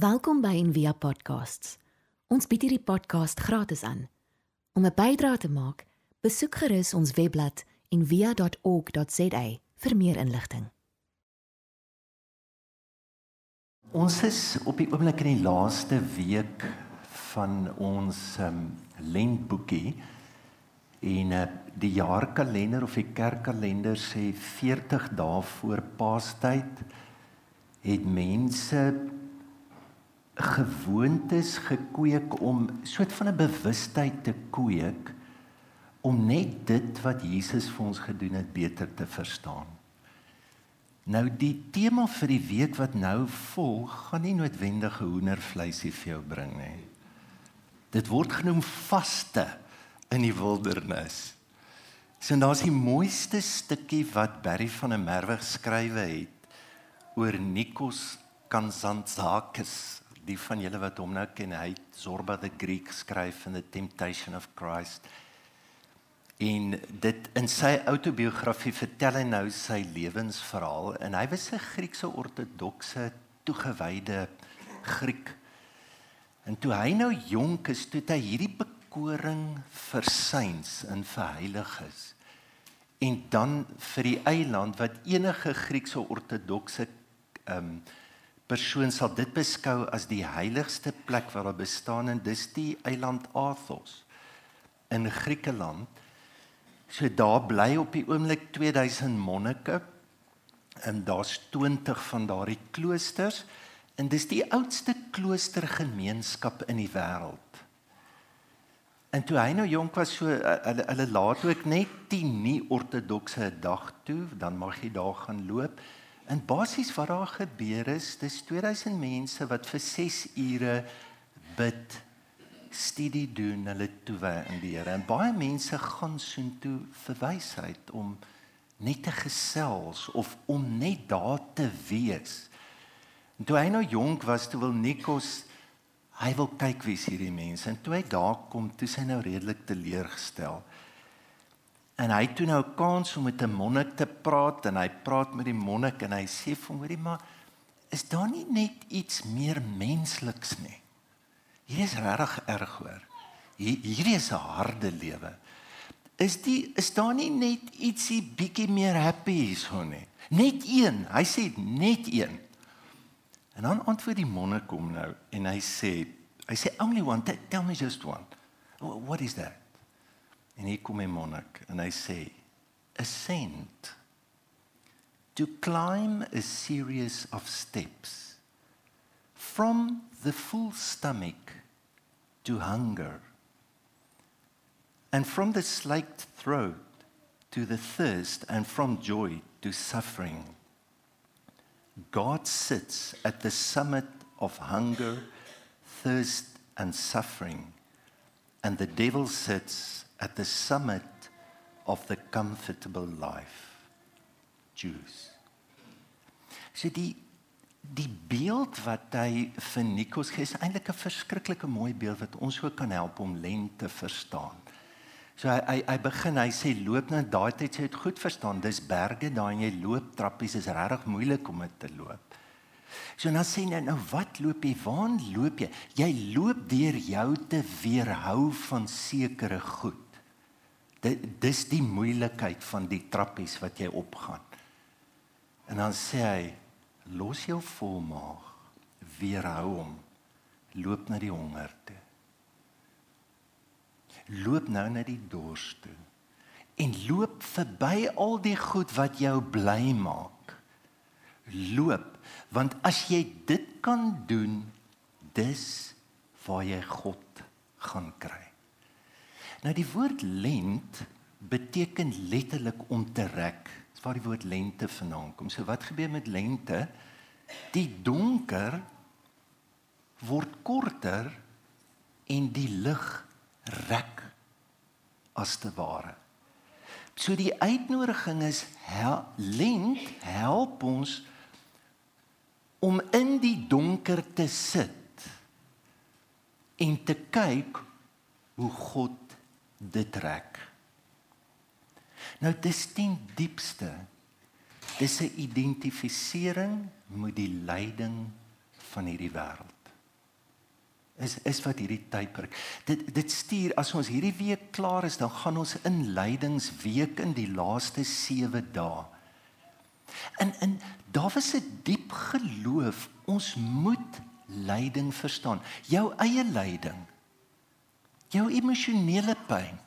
Welkom by Envia Podcasts. Ons bied hierdie podcast gratis aan. Om 'n bydrae te maak, besoek gerus ons webblad en via.org.za vir meer inligting. Ons is op die oomblik in die laaste week van ons um, lentboekie en uh, die jaarkalender of die kerkkalender sê 40 dae voor Paastyd het mense gewoontes gekweek om soort van 'n bewustheid te kweek om net dit wat Jesus vir ons gedoen het beter te verstaan. Nou die tema vir die week wat nou volg, gaan nie noodwendige hoendervleisie vir jou bring nie. Dit word genoem vaste in die wildernis. So daar's die mooiste stukkie wat Barry van der Merwe geskrywe het oor Nikos Kazantzakis die van julle wat hom nou ken, hy het Zorba the Greek skryf in the Temptation of Christ. En dit in sy autobiografie vertel hy nou sy lewensverhaal en hy was 'n Griekse ortodokse toegewyde Griek. En toe hy nou jonk is, toe hy hierdie bekoring vir syns en vir heiliges en dan vir die eiland wat enige Griekse ortodokse ehm um, persoon sal dit beskou as die heiligste plek waar daar bestaan en dis die eiland Athos in Griekeland. So daar bly op die oomblik 2000 monnike en daar's 20 van daardie kloosters en dis die oudste kloostergemeenskap in die wêreld. En toe hy nou jonk was so eh, hulle hulle laat ook net die nie ortodokse dag toe, dan mag jy daar gaan loop. En basies wat daar gebeur is, dis 2000 mense wat vir 6 ure bid, studie doen, hulle toewy aan die Here. En baie mense gaan soontoe vir wysheid om net te gesels of om net daar te wees. En toe hy nou jonk was, toe wil Nikos hy wil kyk wie's hierdie mense. En toe hy daar kom, toe sy nou redelik teleurgestel. En hy het toe nou 'n kans om met 'n monnik te praat en hy praat met die monnik en hy sê vir hom: "Hoorie maar, is daar nie net iets meer mensliks nie? Hier is regtig erg hoor. Hier hierdie is 'n harde lewe. Is die is daar nie net ietsie bietjie meer happy hierso nie? Net een. Hy sê net een. En dan antwoord die monnik hom nou en hy sê hy sê only one tell me just one. What is that? En hier kom 'n monnik en hy sê ascend to climb a series of steps from the full stomach to hunger and from the slaked throat to the thirst and from joy to suffering God sits at the summit of hunger thirst and suffering and the devil sits at the summit of the comfortable life. Jews. So die die beeld wat hy vir Nikos gee is eintlik 'n verskriklike mooi beeld wat ons ook kan help om lente verstaan. So hy hy hy begin hy sê loop nou daai tyd sê dit goed verstaan dis berge daar en jy loop trappies is regtig moeilik om dit te loop. So nou sê hy nou wat loop jy waar loop jy? Jy loop deur jou te weerhou van sekere goed. Dit dis die moeilikheid van die trappies wat jy opgaan. En dan sê hy los jou volmaag, weerhou hom, loop na die honger toe. Loop nou na die dors toe. En loop verby al die goed wat jou bly maak. Loop, want as jy dit kan doen, dis waar jy God gaan kry. Nou die woord lent beteken letterlik om te rek. Dis waar die woord lente vandaan kom. So wat gebeur met lente? Die donker word korter en die lig rek as te ware. So die uitnodiging is hel, lent help ons om in die donker te sit en te kyk hoe God dit trek. Nou dis ten diepste dis 'n identifisering met die lyding van hierdie wêreld. is is wat hierdie tydperk. Dit dit stuur as ons hierdie week klaar is, dan gaan ons in lydingsweek in die laaste 7 dae. En en daar was 'n diep geloof, ons moet lyding verstaan. Jou eie lyding. Jou emosionele pyn.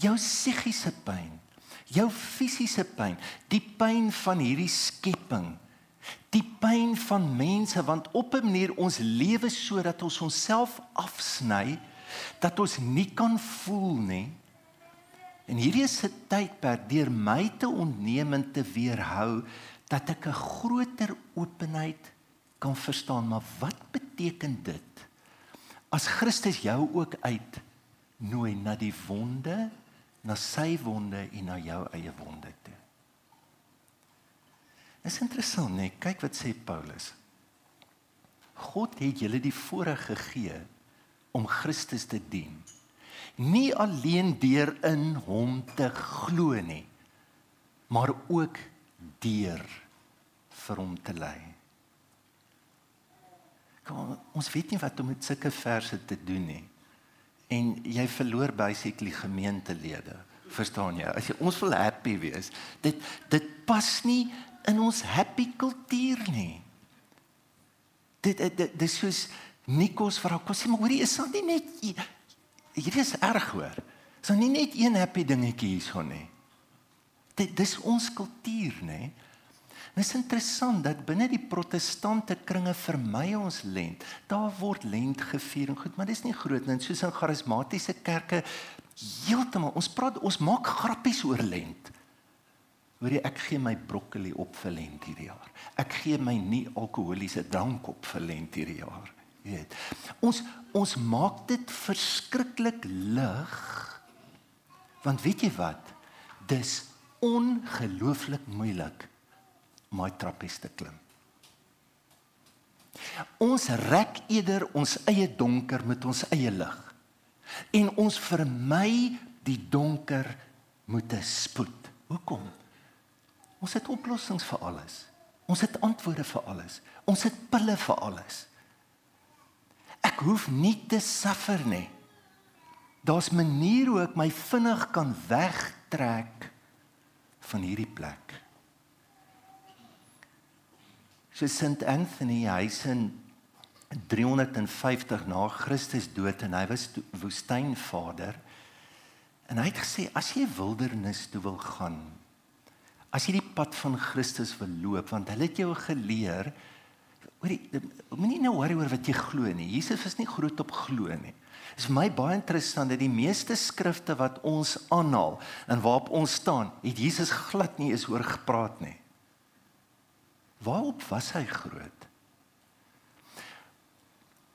Jou psigiese pyn. Jou fisiese pyn, die pyn van hierdie skepping die pyn van mense want op 'n manier ons lewe sodat ons onsself afsny dat ons nie kan voel nie. En hierdie is 'n tydperk deur my te ontneem en te weerhou dat ek 'n groter openheid kan verstaan, maar wat beteken dit? As Christus jou ook uit nooi na die wonde, na sy wonde en na jou eie wonde toe. Is interessant, nee, kyk wat sê Paulus. God het julle die voorreg gegee om Christus te dien. Nie alleen deur in hom te glo nie, maar ook deur vir hom te ly. Kom, ons weet nie wat om met sulke verse te doen nie. En jy verloor basically gemeentelede. Verstaan jy? As jy ons wil happy wees, dit dit pas nie in ons happy kultuur nie. Dit dit dis soos Nikos vra kos sê maar hoorie is dit nie net hierdie is erg hoor. Is dan nie net een happy dingetjie hierson nie. Dit dis ons kultuur nê. Dit is interessant dat binne die protestante kringe vermy ons lent. Daar word lent gevier en goed, maar dis nie groot nie soos in charismatiese kerke heeltemal. Ons praat ons maak grappies oor lent. Hoorie, ek gee my broccoli op vir lent hierdie jaar. Ek gee my nie alkoholiese drank op vir lent hierdie jaar. Jy weet. Ons ons maak dit verskriklik lig. Want weet jy wat? Dis ongelooflik moeilik om my trappies te klim. Ons rek eerder ons eie donker met ons eie lig. En ons vermy die donker met 'n spoed. Hoekom? Ons het oplossings vir alles. Ons het antwoorde vir alles. Ons het pille vir alles. Ek hoef nie te suffer nie. Daar's maniere hoe ek my vinnig kan wegtrek van hierdie plek. So St Anthony, hy's in 350 na Christus dood en hy was woestynvader. En hy het gesê as jy wildernis toe wil gaan, as jy die pad van Christus wil loop want hulle het jou geleer hoorie moenie nou worry oor wat jy glo nie. Jesus is nie groot op glo nie. Is vir my baie interessant dat die meeste skrifte wat ons aanhaal en waarop ons staan het Jesus glad nie eens oor gepraat nie waarop was hy groot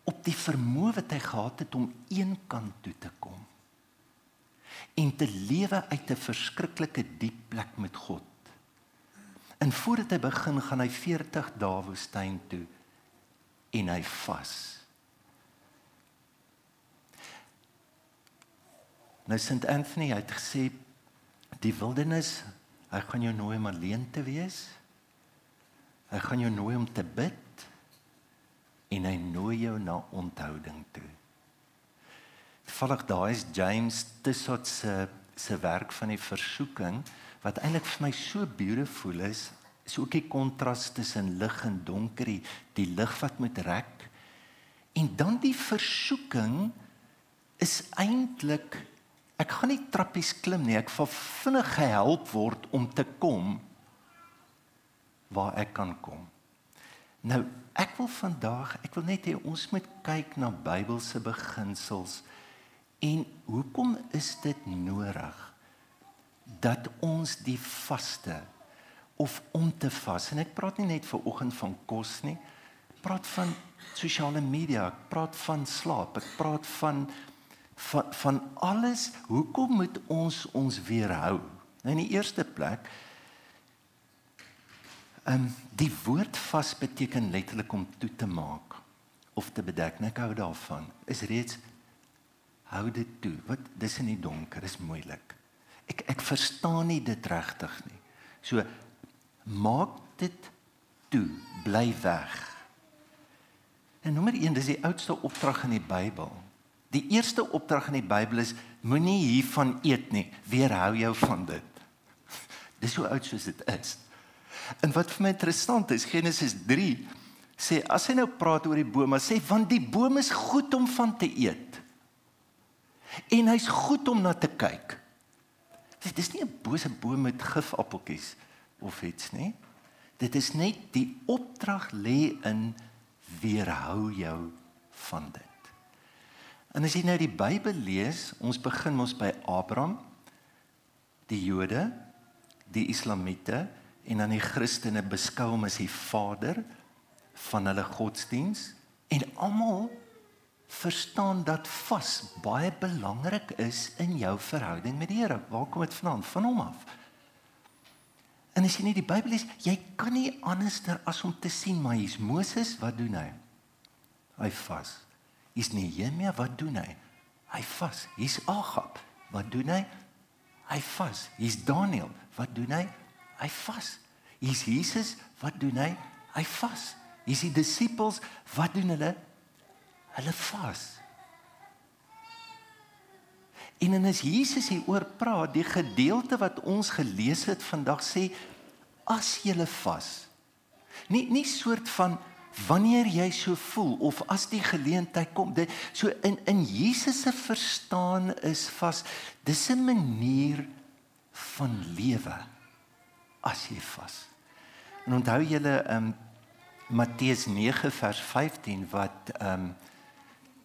op die vermoë wat hy gehad het om een kant toe te kom en te lewe uit 'n verskriklike diep plek met God En voordat hy begin, gaan hy 40 dae woestyn toe en hy vas. Nou St Anthony het gesê die wildernis, hy gaan jou nooi om alleen te wees. Hy gaan jou nooi om te bid en hy nooi jou na onthouding toe. Toevallig daai is James Tissot se se werk van die versoeking wat eintlik vir my so beautiful is, is ook die kontras tussen lig en donker, die, die lig wat met rek en dan die versoeking is eintlik ek gaan nie trappies klim nie, ek val vinnig gehelp word om te kom waar ek kan kom. Nou, ek wil vandag, ek wil net hê ons moet kyk na Bybelse beginsels en hoekom is dit nodig? dat ons die vaste of om te vas en ek praat nie net vir oggend van kos nie praat van sosiale media ek praat van slaap ek praat van van van alles hoekom moet ons ons weerhou nou in die eerste plek ehm um, die woord vas beteken letterlik om toe te maak of te bedek net hou daarvan is reeds hou dit toe wat dis in die donker is moeilik ek ek verstaan nie dit regtig nie. So maak dit toe, bly weg. En nommer 1, dis die oudste opdrag in die Bybel. Die eerste opdrag in die Bybel is moenie hiervan eet nie. Weerhou jou van dit. Dis hoe oud soos dit is. En wat vir my interessant is, Genesis 3 sê as hy nou praat oor die maar sê want die boom is goed om van te eet. En hy's goed om na te kyk. Dit is nie 'n bose boom met gifappeltjies of iets nie. Dit is net die opdrag lê in weerhou jou van dit. En as jy nou die Bybel lees, ons begin ons by Abraham, die Jode, die Islamiete en dan die Christene beskou hom as die vader van hulle godsdiens en almal verstaan dat vas baie belangrik is in jou verhouding met die Here. Waar kom dit vandaan? Van hom af. En as jy nie die Bybel lees, jy kan nie anderster as om te sien maar hier's Moses, wat doen hy? Hy vas. Hier's Nehemia, wat doen hy? Hy vas. Hier's Agab, wat doen hy? Hy vas. Hier's Daniël, wat doen hy? Hy vas. Hier's Jesus, wat doen hy? Hy vas. Hier's die disippels, wat doen hulle? Hulle vas. En en as Jesus hier oor praat, die gedeelte wat ons gelees het vandag sê as jy vas. Nie nie soort van wanneer jy so voel of as die geleentheid kom. Dit so in in Jesus se verstaan is vas. Dis 'n manier van lewe as jy vas. En onthou julle um Matteus 9 vers 15 wat um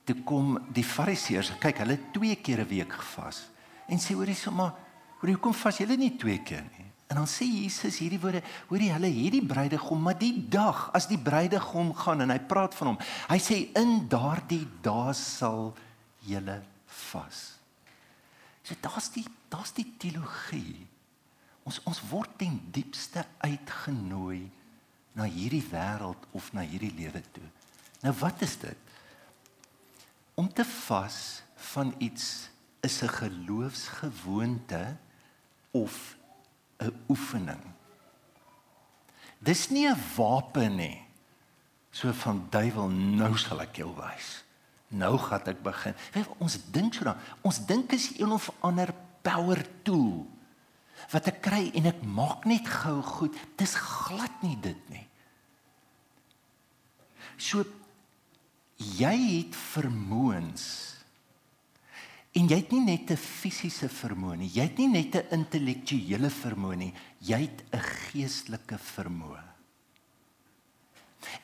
toe kom die fariseërs kyk hulle twee keer 'n week gevas. En sê hoorie sommer hoorie hoekom vas julle nie twee keer nie? En dan sê Jesus hierdie woorde hoorie hulle het die bruidegom maar die dag as die bruidegom gaan en hy praat van hom hy sê in daardie dae sal julle vas. So daar's die daar's die teologie ons ons word ten diepste uitgenooi na hierdie wêreld of na hierdie lewe toe nou wat is dit Om te vas van iets is 'n geloofsgewoonte of 'n oefening. Dis nie 'n wapen nie. So van duiwel nou sal ek jou wys. Nou gaan ek begin. Ons dink so dan. Ons dink is een of ander power tool wat ek kry en ek maak net gou goed. Dis glad nie dit nie. So jy het vermoëns. En jy het nie net 'n fisiese vermoë nie, jy het nie net 'n intellektuele vermoë nie, jy het 'n geestelike vermoë.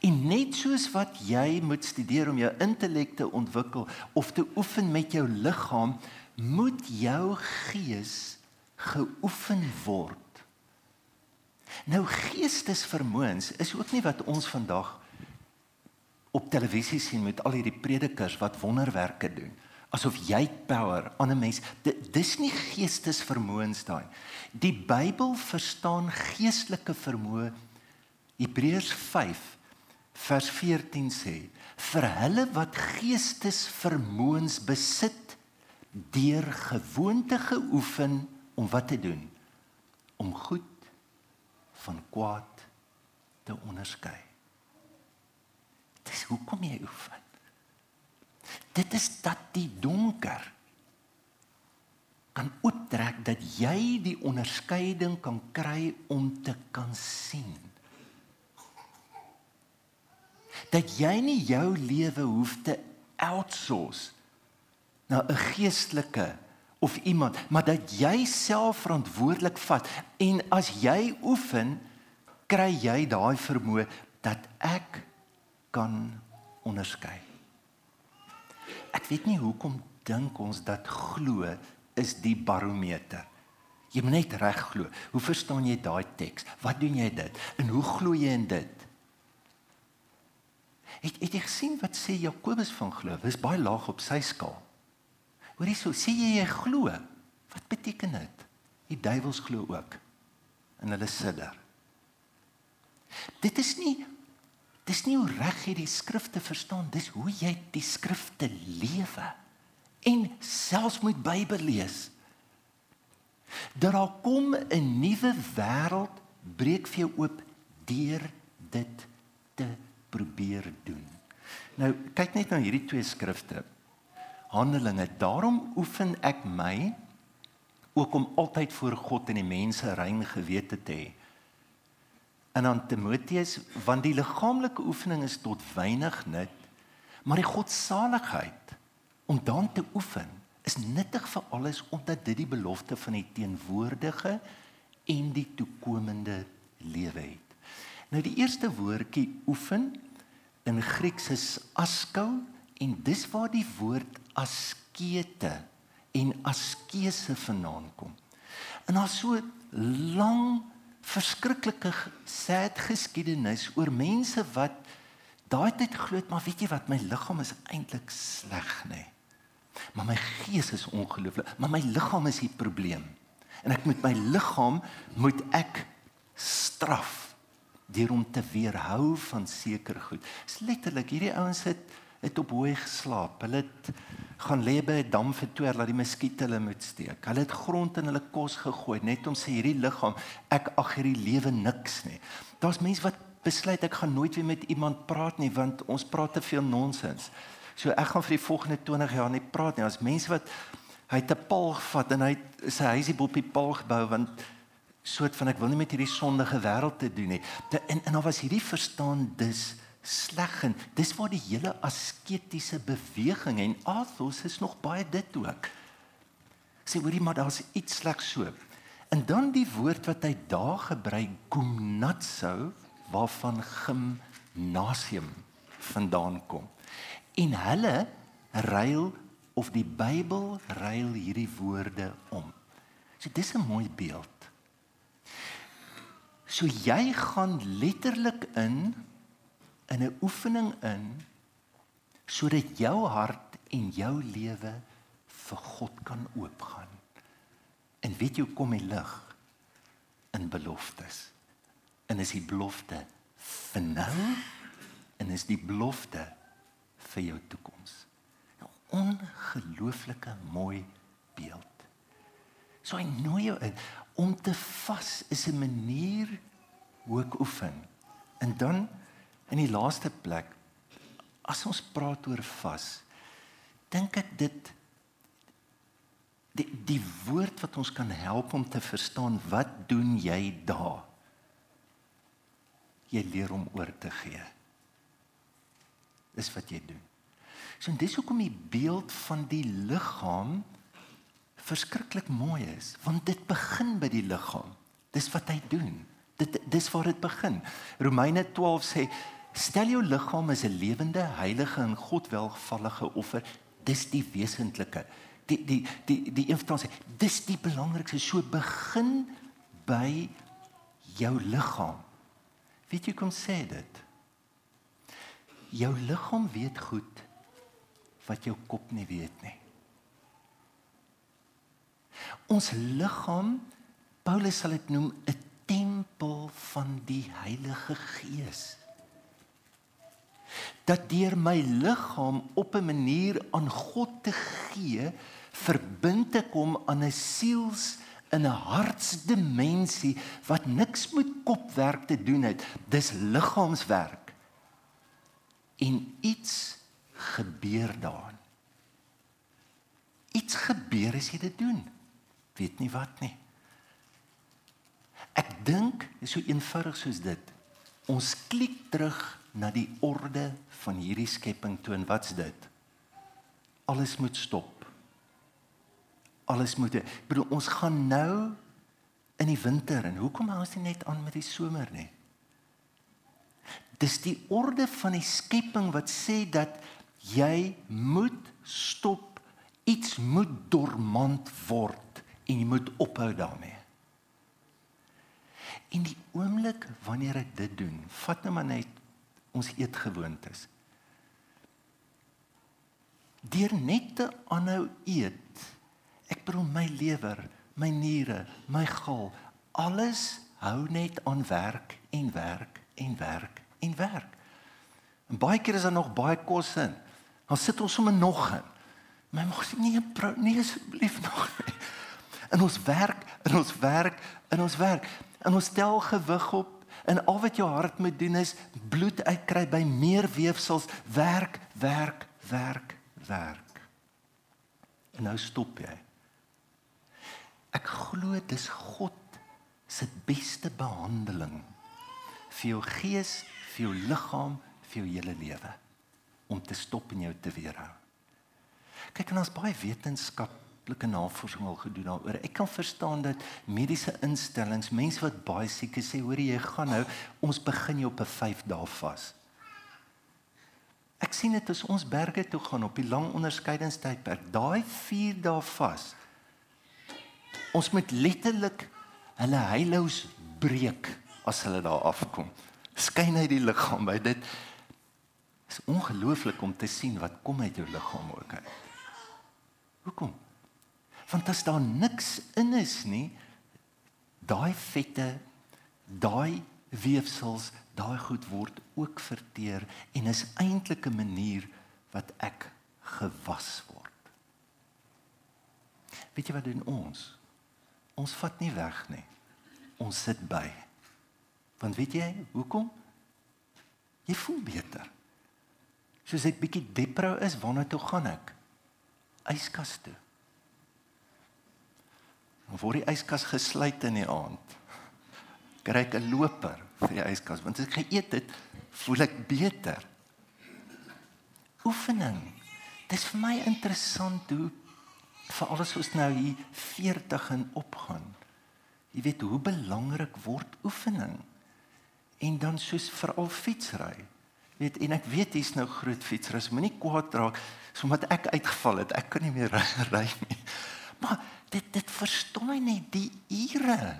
En net soos wat jy moet studeer om jou intellek te ontwikkel of te oefen met jou liggaam, moet jou gees geoefen word. Nou geestesvermoëns is ook nie wat ons vandag op televisie sien met al hierdie predikers wat wonderwerke doen. Asof jy power aan 'n mens. Dis nie geestesvermoëns daai. Die Bybel verstaan geestelike vermoë. Hebreërs 5 vers 14 sê vir hulle wat geestesvermoëns besit deur gewoonte geoefen om wat te doen om goed van kwaad te onderskei Dis hoekom jy oefen. Dit is dat die donker kan optrek dat jy die onderskeiding kan kry om te kan sien. Dat jy nie jou lewe hoef te outsource na 'n geestelike of iemand, maar dat jy self verantwoordelik vat en as jy oefen, kry jy daai vermoë dat ek kan onderskei. Ek weet nie hoekom dink ons dat glo is die barometer. Jy moet net reg glo. Hoe verstaan jy daai teks? Wat doen jy dit? En hoe glo jy in dit? Het het jy gesien wat sê Jakobus van glo? Dis baie laag op sy skaal. Hoorie so, sê jy jy glo? Wat beteken dit? Die duiwels glo ook. En hulle sidder. Dit is nie Dis nie hoe reg jy die skrifte verstaan, dis hoe jy die skrifte lewe en selfs moet Bybel lees. Dat daar kom 'n nuwe wêreld breek vir jou oop deur dit te probeer doen. Nou kyk net na hierdie twee skrifte. Handelinge. Daarom oefen ek my ook om altyd voor God en die mense rein gewete te hê. En aan Timoteus, want die liggaamlike oefening is tot weinig nut, maar die godsaligheid om dan te oefen is nuttig vir alles omdat dit die belofte van die teenwoordige en die toekomende lewe het. Nou die eerste woordjie oefen in Grieks is askou en dis waar die woord askete en askese vandaan kom. En daar's so lank verskriklike sad geskiedenis oor mense wat daai tyd glo het maar weet jy wat my liggaam is eintlik sleg nê. Nee. Maar my gees is ongelooflik, maar my liggaam is die probleem. En ek met my liggaam moet ek straf deur om te weerhou van seker goed. Dis letterlik hierdie ouens het het op hoë geslaap. Hulle het gaan lê by 'n dam vir toe dat die muskiete hulle moet steek. Hulle het grond in hulle kos gegooi net om sê hierdie liggaam ek ag hierdie lewe niks nie. Daar's mense wat besluit ek gaan nooit weer met iemand praat nie want ons praat te veel nonsens. So ek gaan vir die volgende 20 jaar nie praat nie. As mense wat hy het 'n paal gevat en hy het sy huisie op die paal gebou want soort van ek wil nie met hierdie sondige wêreld te doen nie. En en daar was hierdie verstaan dis sleg en dis waar die hele asketiese beweging en athos is nog baie dit ook. Sê hoorie maar daar's iets sleg so. En dan die woord wat hy daar gebruik gymnasio waarvan gimnasium vandaan kom. En hulle ruil of die Bybel ruil hierdie woorde om. So dis 'n mooi beeld. So jy gaan letterlik in in 'n oefening in sodat jou hart en jou lewe vir God kan oopgaan. En weet jy kom die lig in beloftes? En is die belofte vir nou en is die belofte vir jou toekoms. 'n Ongelooflike mooi beeld. So hy nooi jou in om te vas is 'n manier hoe ek oefen. En dan In die laaste plek as ons praat oor vas, dink ek dit die die woord wat ons kan help om te verstaan wat doen jy daar? Jy leer om oor te gee. Dis wat jy doen. So dis hoekom die beeld van die liggaam verskriklik mooi is, want dit begin by die liggaam. Dis wat hy doen. Dit dis waar dit begin. Romeine 12 sê Stel jou liggaam as 'n lewende, heilige en God welgevallige offer. Dis die wesentlike. Die die die die een sê, dis die belangrikste. So begin by jou liggaam. Weet jy kom sê dit? Jou liggaam weet goed wat jou kop nie weet nie. Ons liggaam Paulus sal dit noem 'n tempel van die Heilige Gees dat deur my liggaam op 'n manier aan God te gee, verbind ek hom aan 'n siels in 'n hartsdimensie wat niks met kopwerk te doen het. Dis liggaamswerk. En iets gebeur daarin. Iets gebeur as jy dit doen. Weet nie wat nie. Ek dink is so eenvoudig soos dit. Ons klik terug na die orde van hierdie skepping toe en wat's dit? Alles moet stop. Alles moet ek bedoel ons gaan nou in die winter en hoekom hou ons nie net aan met die somer nie? Dis die orde van die skepping wat sê dat jy moet stop, iets moet dormant word en jy moet ophou daarmee. In die oomblik wanneer ek dit doen, vat nou maar net ons eetgewoontes. Deur net te aanhou eet, ek bedoel my lewer, my niere, my gal, alles hou net aan werk en werk en werk en werk. En baie keer is daar nog baie kos in. Dan sit ons sommer nog in. My mos nie nie asseblief nog. En ons werk, en ons werk, en ons werk. En ons stel gewig op En al wat jou hart moet doen is bloed uitkry by meer weefsels, werk, werk, werk, werk. En nou stop jy. Ek glo dis God se beste behandeling vir jou gees, vir jou liggaam, vir jou hele lewe om te stop en jou te weerhou. Kyk, en ons baie wetenskaplike navorsing al gedoen daaroor. Ek kan verstaan dat mediese instellings, mense wat baie siek is, sê hoor jy gaan nou, ons begin jou op 'n 5 dae vas. Ek sien dit as ons berge toe gaan op die lang onderskeidingstydperk, daai 4 dae vas. Ons moet letterlik hulle heilous breek as hulle daar afkom. Skyn uit die liggaam by dit is ongelooflik om te sien wat kom uit jou liggaam ook uit. Hoekom? Want as daar niks in is nie, daai vette, daai weefsels, daai goed word ook verteer en is eintlik 'n manier wat ek gewas word. Weet jy wat doen ons? Ons vat nie weg nie. Ons sit by. Want weet jy hoekom? Jy voel beter. Soos ek bietjie depro is, waarna toe gaan ek? Yskas toe. Dan word die yskas gesluit in die aand. Kry ek 'n loper vir die yskas want as ek geëet het, voel ek beter. Oefening. Dit is vir my interessant hoe vir alles ons nou hier 40 en opgaan. Jy weet hoe belangrik word oefening en dan soos veral fietsry. Weet en ek weet hier's nou groot fietsers, moenie kwaad raak sodat ek uitgeval het. Ek kan nie meer ry nie. Maar dit dit verstom my net die ure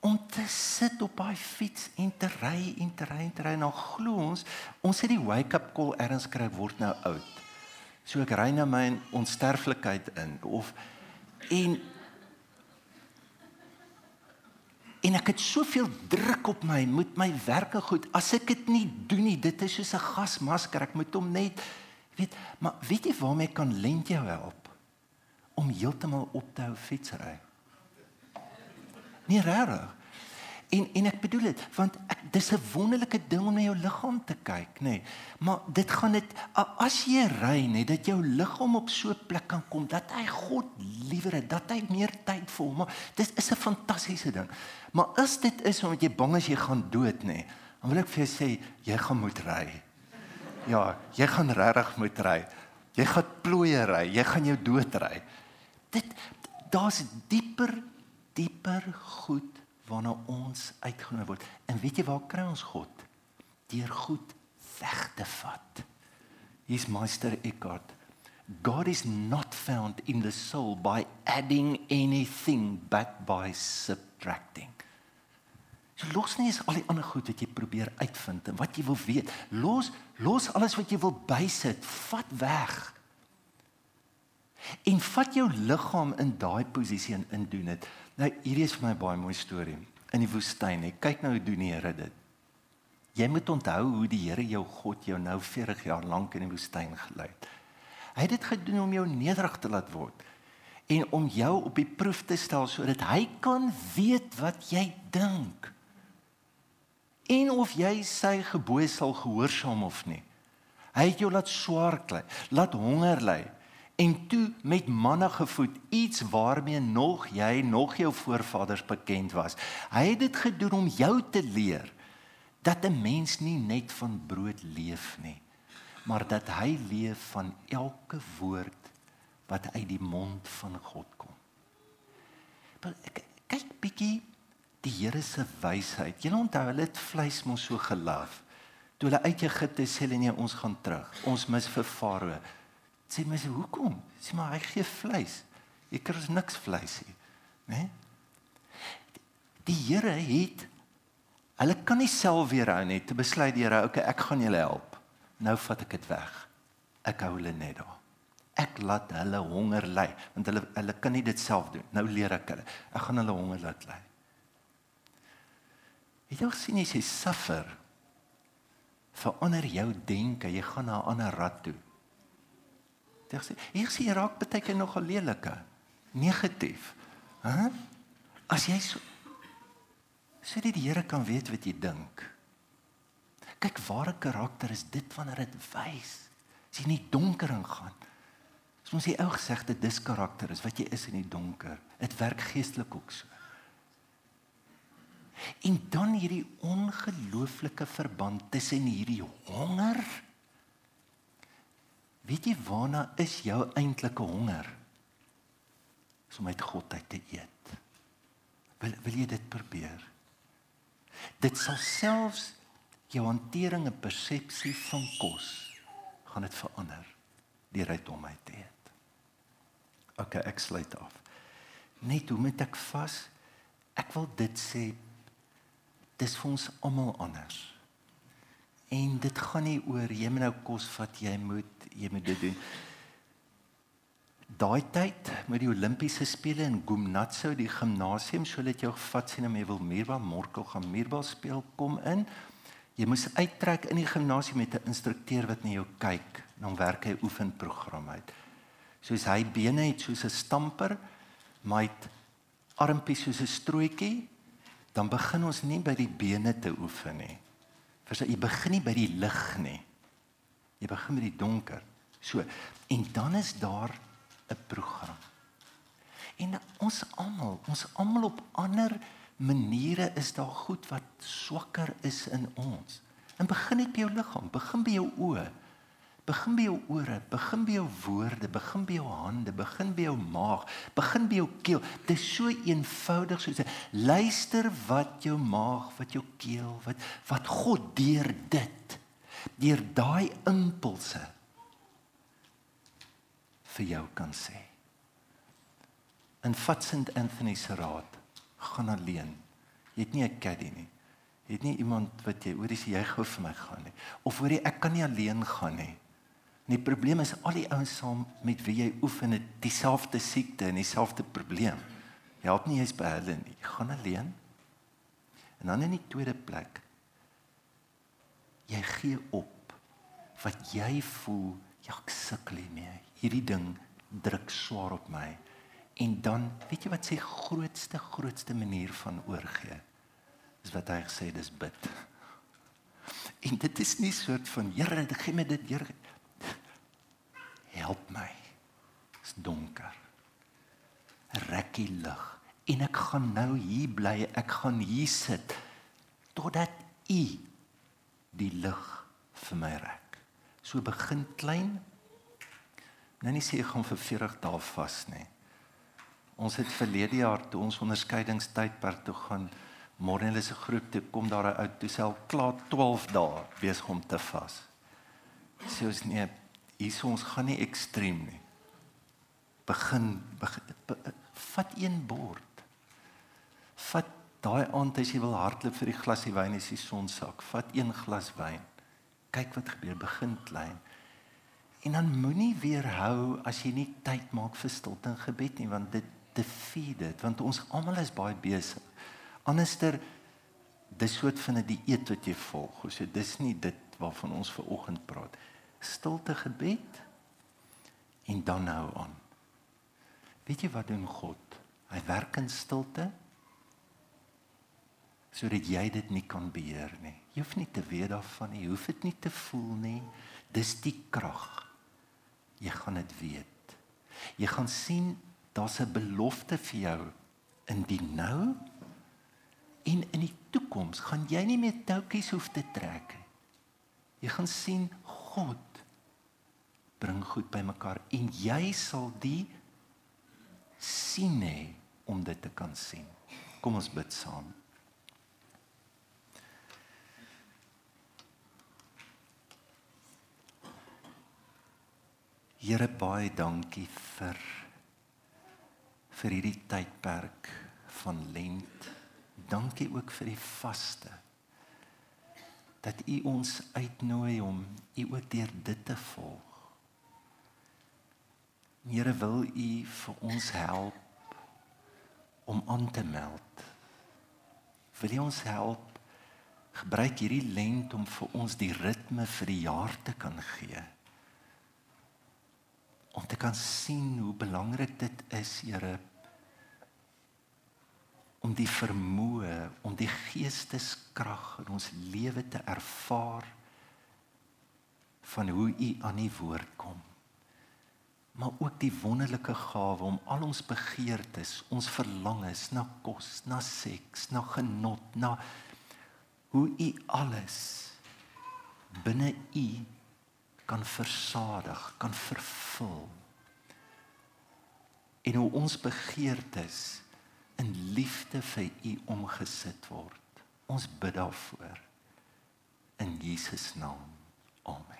om te sit op daai fiets en te ry en te ry en te ry. Nou glo ons ons het die wake up call erns kry word nou oud. So ek ry na my onsterflikheid in of en en ek het soveel druk op my moet my werke goed. As ek dit nie doen nie dit is soos 'n gasmasker ek moet hom net weet maar weet jy waarmee kan lent jou help om heeltemal op te hou fietsry nie rarig En en ek bedoel dit want ek dis 'n wonderlike ding om na jou liggaam te kyk, nê. Nee. Maar dit gaan dit as jy ry, nê, dat jou liggaam op so 'n plek kan kom dat hy God liewer het, dat hy meer tyd vir hom. Maar dit is 'n fantastiese ding. Maar as dit is omdat jy bang is jy gaan dood, nê, dan wil ek vir jou sê jy gaan moet ry. Ja, jy gaan regtig moet ry. Jy gaan plooie ry, jy gaan jou dood ry. Dit daar's dieper dieper goed waarna ons uitgenooi word. En weet jy waar kry ons God? Deur goed weg te vat. Hier's Meister Eckhart. God is not found in the soul by adding anything but by subtracting. So los nie is al die ander goed wat jy probeer uitvind en wat jy wil weet. Los los alles wat jy wil bysit, vat weg. En vat jou liggaam in daai posisie en indoen dit. Nou hierdie is vir my baie mooi storie in die woestyn. Ek kyk nou hoe doen die Here dit. Jy moet onthou hoe die Here jou God jou nou 40 jaar lank in die woestyn gelei het. Hy het dit gedoen om jou nederig te laat word en om jou op die proef te stel sodat hy kan weet wat jy dink. En of jy sy gebooie sal gehoorsaam of nie. Hy het jou laat swaar kry, laat honger ly en toe met manna gevoed iets waarmee nog jy nog jou voorvaders bekend was. Hy het dit gedoen om jou te leer dat 'n mens nie net van brood leef nie, maar dat hy leef van elke woord wat uit die mond van God kom. Kyk bietjie die Here se wysheid. Jy onthou hulle het vleis mos so gelaf. Toe hulle uit Egipte sê hulle nee, ons gaan terug. Ons mis vir Farao sê sê hoekom? Sê maar hy gee vleis. Ek kry niks vleis nie, né? Die Here het hulle kan nie self weer hou nie. Te besluit die Here, okay, ek gaan julle help. Nou vat ek dit weg. Ek hou hulle net daar. Ek laat hulle honger ly want hulle hulle kan nie dit self doen. Nou leer ek hulle. Ek gaan hulle honger laat ly. Het jy gesien as jy suffer verander jou denke, jy gaan na 'n ander rad toe. Dit sê, hier sien raak baie keer nogal lelike, negatief. Hæ? As jy so sodat die Here kan weet wat jy dink. Kyk, ware karakter is dit wanneer dit wys. As jy in die donker ingaan. As ons die ou gesegde dis karakter is wat jy is in die donker. Dit werk geestelik ook so. En dan hierdie ongelooflike verband tussen hierdie honger. Weet jy waarna is jou eintlike honger? Om met God uit te eet. Wil wil jy dit probeer? Dit sal selfs jou hantering en persepsie van kos gaan dit verander deur uit hom uit te eet. OK, ek sluit af. Net hoe moet ek vas? Ek wil dit sê dis vir ons almal anders. En dit gaan nie oor jy moet nou kos vat, jy moet jy moet dit doen. Daai tyd met die Olimpiese spele in Gumnatso, die gimnasium, so het jou gevat sien om jy wil Mierbal Morkel gaan Mierbal speel kom in. Jy moes uittrek in die gimnasium met 'n instrukteur wat na jou kyk, dan werk hy oefenprogram uit. Soos hy bene het soos 'n stamper, maar hy armpies soos 'n strooitjie, dan begin ons nie by die bene te oefen nie. Verstaan, jy begin nie by die lig nie. Jy begin met die donker. So, en dan is daar 'n program. En ons almal, ons almal op ander maniere is daar goed wat swakker is in ons. En begin net by jou liggaam, begin by jou oë. Begin by jou ore, begin by jou woorde, begin by jou hande, begin by jou maag, begin by jou keel. Dit is so eenvoudig soos luister wat jou maag, wat jou keel, wat wat God deur dit, deur daai impulse vir jou kan sê. In St Anthony se raad gaan alleen. Jy het nie 'n caddy nie. Jy het nie iemand wat jy hoor as jy gou vir my gaan nie. Of hoor jy ek kan nie alleen gaan nie. En die probleem is al die ouens saam met wie jy oefen het dieselfde siekte en dieselfde probleem. Jy help nie eens by hulle nie. Jy gaan alleen. En dan in die tweede plek jy gee op wat jy voel ja, ek sukkel hiermee. Hierdie ding druk swaar op my. En dan, weet jy wat sy grootste grootste manier van oorgee? Is wat hy gesê dis bid. En dit is nie soort van Here, gee my dit, Here. Help my. Dit's donker. Rekkie lig en ek gaan nou hier bly. Ek gaan hier sit totdat U die lig vir my rek. So begin klein. Nou nie sê ek gaan vir 40 dae vas nie. Ons het verlede jaar toe ons onderskeidingstydperk toe gaan môre hulle se groep toe kom daar 'n ou toe self klaar 12 dae besig om te vas. Sê ons nee, hier ons gaan nie ekstrem nie. Begin, begin be, vat een bord. Vat daai aand as jy wil hardloop vir die glasie wyn as die son sak, vat een glas wyn. Kyk wat gebeur, begin klein. En dan moenie weerhou as jy nie tyd maak vir stilte en gebed nie want dit te feed dit want ons almal is baie besig. Anderster dis soort van 'n dieet wat jy volg. So dis nie dit waarvan ons ver oggend praat. Stilte gebed en dan nou aan. Weet jy wat doen God? Hy werk in stilte sodat jy dit nie kan beheer nie. Jy hoef nie te weet daarvan nie. Jy hoef dit nie te voel nie. Dis die krag. Jy gaan dit weet. Jy gaan sien daar's 'n belofte vir jou in die nou en in die toekoms gaan jy nie meer toutjies hoef te trek nie. Jy gaan sien God bring goed bymekaar en jy sal die sien hê om dit te kan sien. Kom ons bid saam. Here baie dankie vir vir hierdie tydperk van lent. Dankie ook vir die vaste. Dat U ons uitnooi om U ook deur dit te volg. Here wil U vir ons help om aan te meld. Wil U ons help gebruik hierdie lent om vir ons die ritme vir die jaar te kan gee? om te kan sien hoe belangrik dit is, Here, om die vermoë om die geesteskrag in ons lewe te ervaar van hoe u aan die woord kom maar ook die wonderlike gawe om al ons begeertes, ons verlangens na kos, na seks, na genot, na hoe u alles binne u kan versadig, kan vervul. En hoe ons begeertes in liefde vir u omgesit word. Ons bid daarvoor in Jesus naam. Amen.